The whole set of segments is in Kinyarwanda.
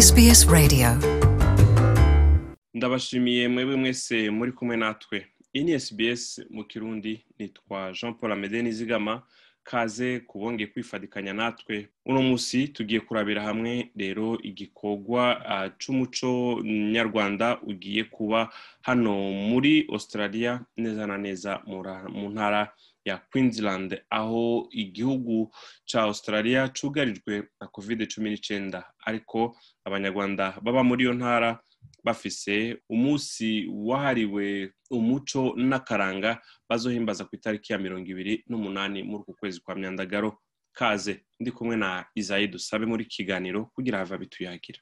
SBS Radio. Ndabashimiye mwebwe mwese muri kumwe natwe. Iyi ni SBS mu kirundi nitwa jean paul amede nizigama kaze kubongeye kwifadikanya natwe. Uno munsi tugiye kurabira hamwe rero igikorwa c'umuco nyarwanda ugiye kuba hano muri australia neza na neza mu ntara ya queensland aho igihugu ca australia cugarijwe na covid cumi n'icenda ariko abanyarwanda baba muri iyo ntara bafise umunsi wahariwe umuco n'akaranga bazohimbaza ku itariki ya mirongo ibiri n'umunani muri uku kwezi kwa myandagaro kaze ndi kumwe na isayi dusabe muri kiganiro kugira hava bituyagira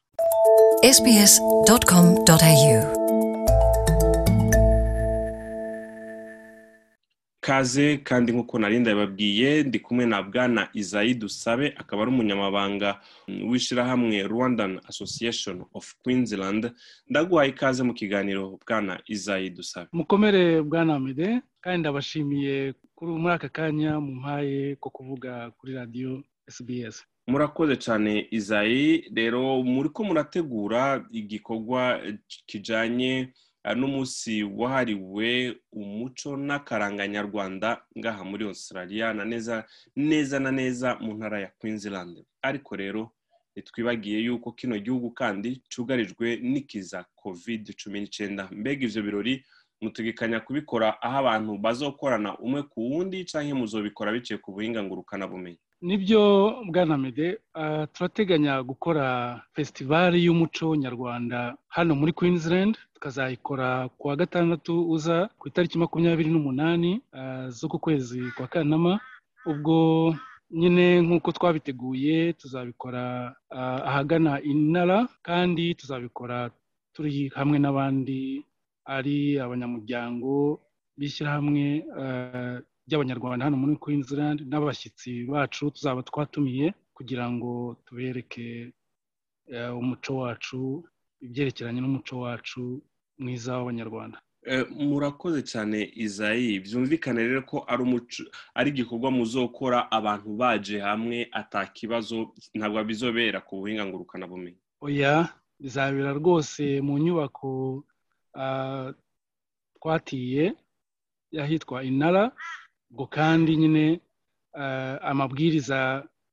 sbs.com.au kaze kandi nk'uko nari ndababwiye ndi kumwe na bwana isayi dusabe akaba ari umunyamabanga w'ishirahamwe rwandan association of queensland. Ndaguhaye ikaze mu kiganiro bwana isayi dusabe. Mukomere bwana amede kandi ndabashimiye muri aka kanya mumpaye ko kuvuga kuri radiyo SBS murakoze cyane izayi rero muri ko murategura igikorwa kijanye eh, n'umunsi wahariwe umuco n'akaranga nyarwanda ngaha muri australia na neza neza na neza mu ntara ya queensland. Ariko rero ntitwibagiye yuko kino gihugu kandi cugarijwe n'ikiza covid cumi n'icyenda mbega ivyo birori mutegekanya kubikora aho abantu bazokorana umwe ku wundi canke muzobikora biciye ku buhinga ngurukanabumenyi ni byo bwana amede ah, turateganya gukora fesitivali y'umuco nyarwanda hano muri Queensland. Tukazayikora ku wa gatandatu uza ku itariki makumyabiri n'umunani ah, z'uku kwezi kwa kanama. Ubwo nyine nk'uko twabiteguye tuzabikora ah, ahagana inara kandi tuzabikora turi hamwe n'abandi ari abanyamuryango b'ishyirahamwe ry'abanyarwanda hano muri Queensland n'abashyitsi bacu tuzaba twatumiye kugira ngo tubereke eh, umuco wacu ibyerekeranye n'umuco wacu mwiza w'abanyarwanda. Eh, murakoze cyane izayi byumvikane rero ko ari umuco ari igikorwa muzokora abantu baje hamwe atakibazo ntabwo bizobera ku buhinga ngurukanabumenyi oya bizabera rwose mu nyubako ah, twatiye y'ahitwa inara. Ubwo kandi nyine ah, amabwiriza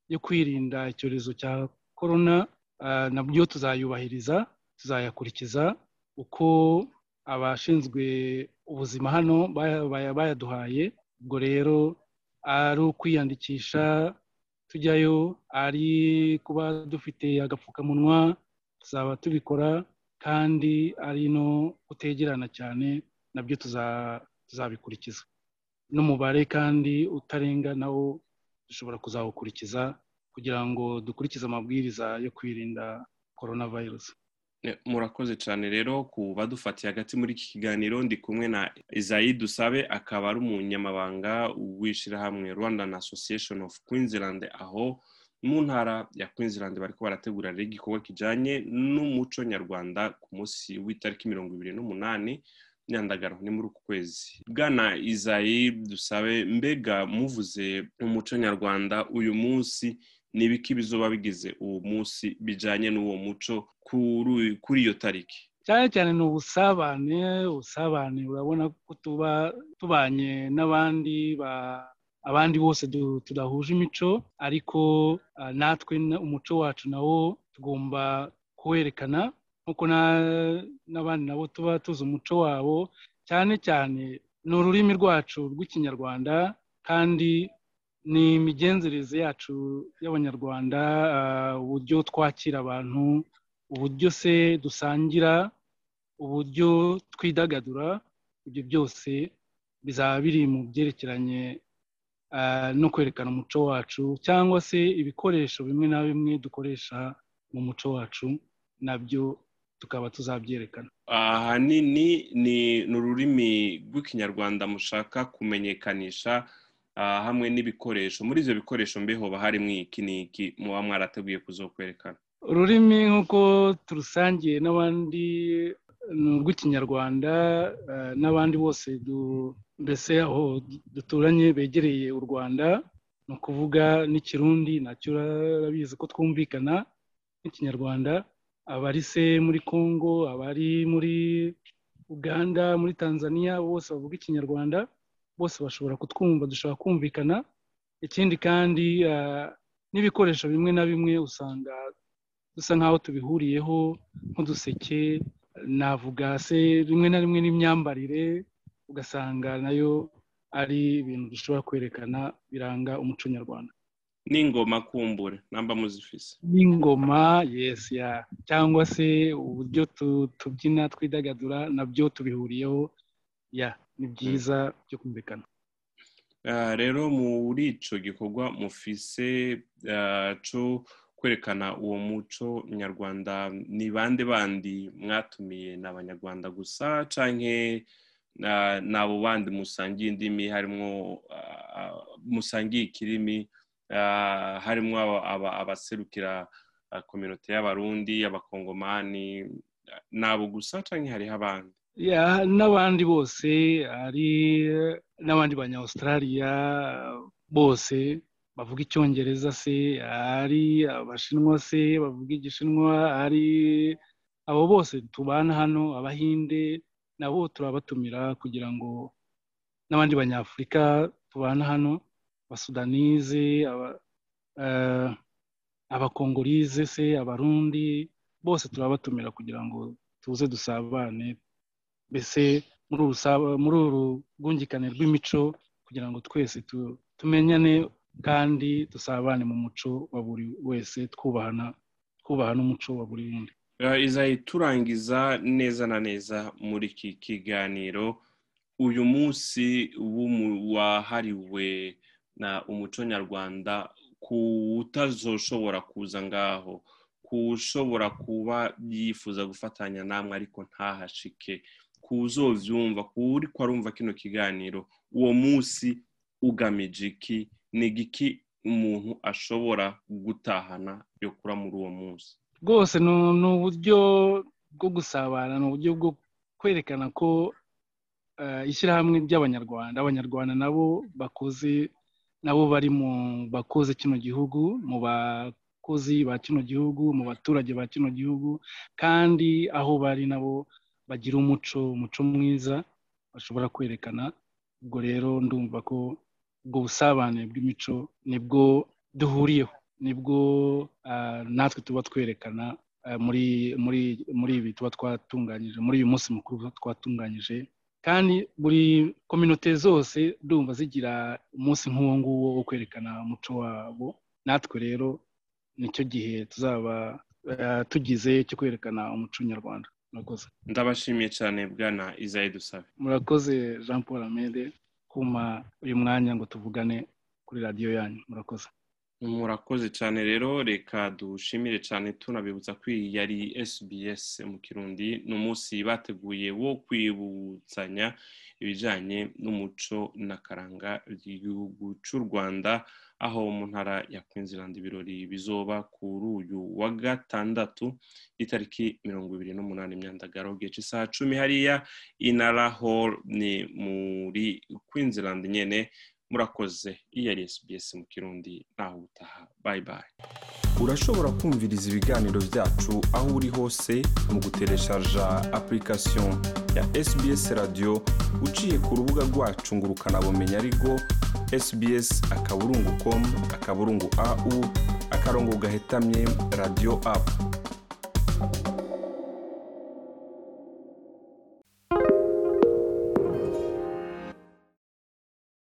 yo kwirinda icyorezo cya korona ah, na byo tuzayubahiriza tuzayakurikiza uko abashinzwe ubuzima hano baya- baya- bayaduhaye. Ubwo rero ari ukwiyandikisha tujyayo ari kuba dufite agapfukamunwa tuzaba tubikora kandi ari no kutegerana cyane na byo tuza- tuzabikurikiza. N'umubare kandi utarenga nawo dushobora kuzawukurikiza kugira ngo dukurikize amabwiriza yo kwirinda korona virusi murakoze cyane. Rero ku badufatiye hagati muri iki kiganiro ndi kumwe na izayi dusabe akaba ari umunyamabanga w'ishyirahamwe rwandan association of queensland aho mu ntara ya queensland bariko barategura rero igikorwa kijanye n'umuco nyarwanda ku munsi w'itariki mirongo ibiri n'umunani nyandagaro ni muri uku kwezi bwana izayi dusabe mbega muvuze umuco nyarwanda uyu munsi ni ibiki bizoba bigize uwo munsi bijanye n'uwo muco kuri iyo tariki. Cyane cyane ni ubusabane ubusabane urabona ko tuba tubanye n'abandi ba- abandi bose tudahuje imico ariko ah, natwe na- umuco wacu nawo tugomba kuwerekana. Nk'uko na- n'abandi nabo tuba tuzi umuco wabo cyane cyane ni ururimi rwacu rw'ikinyarwanda kandi ni imigenzereze yacu y'abanyarwanda ah, uburyo twakira abantu uburyo se dusangira uburyo twidagadura ibyo byose bizaba biri mu byerekeranye ah, no kwerekana umuco wacu cyangwa se ibikoresho bimwe na bimwe dukoresha mu muco wacu na byo tukaba tuzabyerekana. Ahanini ni ni ururimi rw'ikinyarwanda mushaka kumenyekanisha ah, hamwe n'ibikoresho. Muri ibyo bikoresho mbeho harimo iki n'iki muba mwarateguye kuzokwerekana. Ururimi nk'uko turusangiye n'abandi ni urw'ikinyarwanda eh, n'abandi bose mbese aho duturanye begereye u rwanda ni ukuvuga n'ikirundi na cyo urabizi ko twumvikana n'ikinyarwanda. Abari se muri congo abari muri uganda muri tanzania bose bavuga ikinyarwanda bose bashobora kutwumva dushobora kumvikana. Ikindi kandi n'ibikoresho bimwe na bimwe usanga dusa nk'aho tubihuriyeho nk'uduseke navuga se rimwe na rimwe n'imyambarire ugasanga na yo ari ibintu dushobora kwerekana biranga umuco nyarwanda. N'ingoma kumbure namba muzifise. N'ingoma yesi ya. Cyangwa se uburyo tubyina twidagadura na byo tubihuriyeho ya. Ni byiza byo kumvikana. Rero muri icyo gikorwa mufise cyo kwerekana uwo muco nyarwanda ni bande bandi mwatumiye? Ni abanyarwanda gusa cyangwa ni abo bandi musangiye indimi harimo musangiye ikirimi? Harimo abaserukira kominote y'abarundi abakongomani ni abo gusa cyangwa hariho abandi? N'abandi bose hari n'abandi banya Australia bose bavuga icyongereza se hari abashinwa se bavuga igishinwa hari abo bose tubana hano abahinde nabo turabatumira kugira ngo n'abandi banyafurika tubana hano. Abasudanize abakongorize se abarundi bose turabatumira kugira ngo tuze dusabane. Mbese muri uru rwungikane rw'imico kugira ngo twese tumenyane kandi dusabane mu muco wa buri wese twubahana twubaha n'umuco wa buri wundi. Izayi turangiza neza na neza muri iki kiganiro. Uyu munsi wahariwe umuco nyarwanda ku utazoshobora kuza ngaho ku ushobora kuba yifuza gufatanya namwe ariko ntahashike ku uzovyumva ku uri ko arumva kino kiganiro uwo munsi ugamije iki? Ni igiki umuntu ashobora gutahana yo kura muri uwo munsi? Rwose ni uburyo bwo gusabana ni uburyo bwo kwerekana ko ishyirahamwe ry'abanyarwanda abanyarwanda nabo bakoze nabo bari mu bakoze kino gihugu mu bakozi ba kino gihugu mu baturage ba kino gihugu kandi aho bari nabo bagira umuco umuco mwiza bashobora kwerekana. Ubwo rero ndumva ko ubwo busabane bw'imico ni bwo duhuriyeho ni bwo natwe tuba twerekana muri muri muri ibi tuba twatunganyije muri uyu munsi mukuru twatunganyije kandi buri kominote zose ndumva zigira umunsi nk'uwo nguwo wo kwerekana umuco wabo. Natwe rero ni cyo gihe tuzaba tugize cyo kwerekana umuco nyarwanda. Murakoze. Ndabashimiye cyane bwana izayi dusabe. Murakoze jean paul amede. Kuma uyu mwanya ngo tuvugane kuri radiyo yanyu. Murakoze. Murakoze cyane rero reka dushimire cyane tunabibutsa ko iyi yari SBS mu kirundi. Ni umunsi bateguye wo kwibutsanya ibijyanye n'umuco n'akaranga by'igihugu cy'u rwanda aho mu ntara ya Queensland ibirori bizoba kuri uyu wa gatandatu itariki mirongo ibiri n'umunani imyandagaro gice isaha cumi hariya inara hall. Ni muri Queensland nyine murakoze. Iyi yari SBS mu kirundi naho utaha bayi bayi urashobora kumviriza ibiganiro byacu aho uri hose mu gutereshaja application ya SBS radio uciye ku rubuga rwacu ngo ukanabumenya ariko sbs akaburungu com akaburungu au akarongo gahetamye radio app.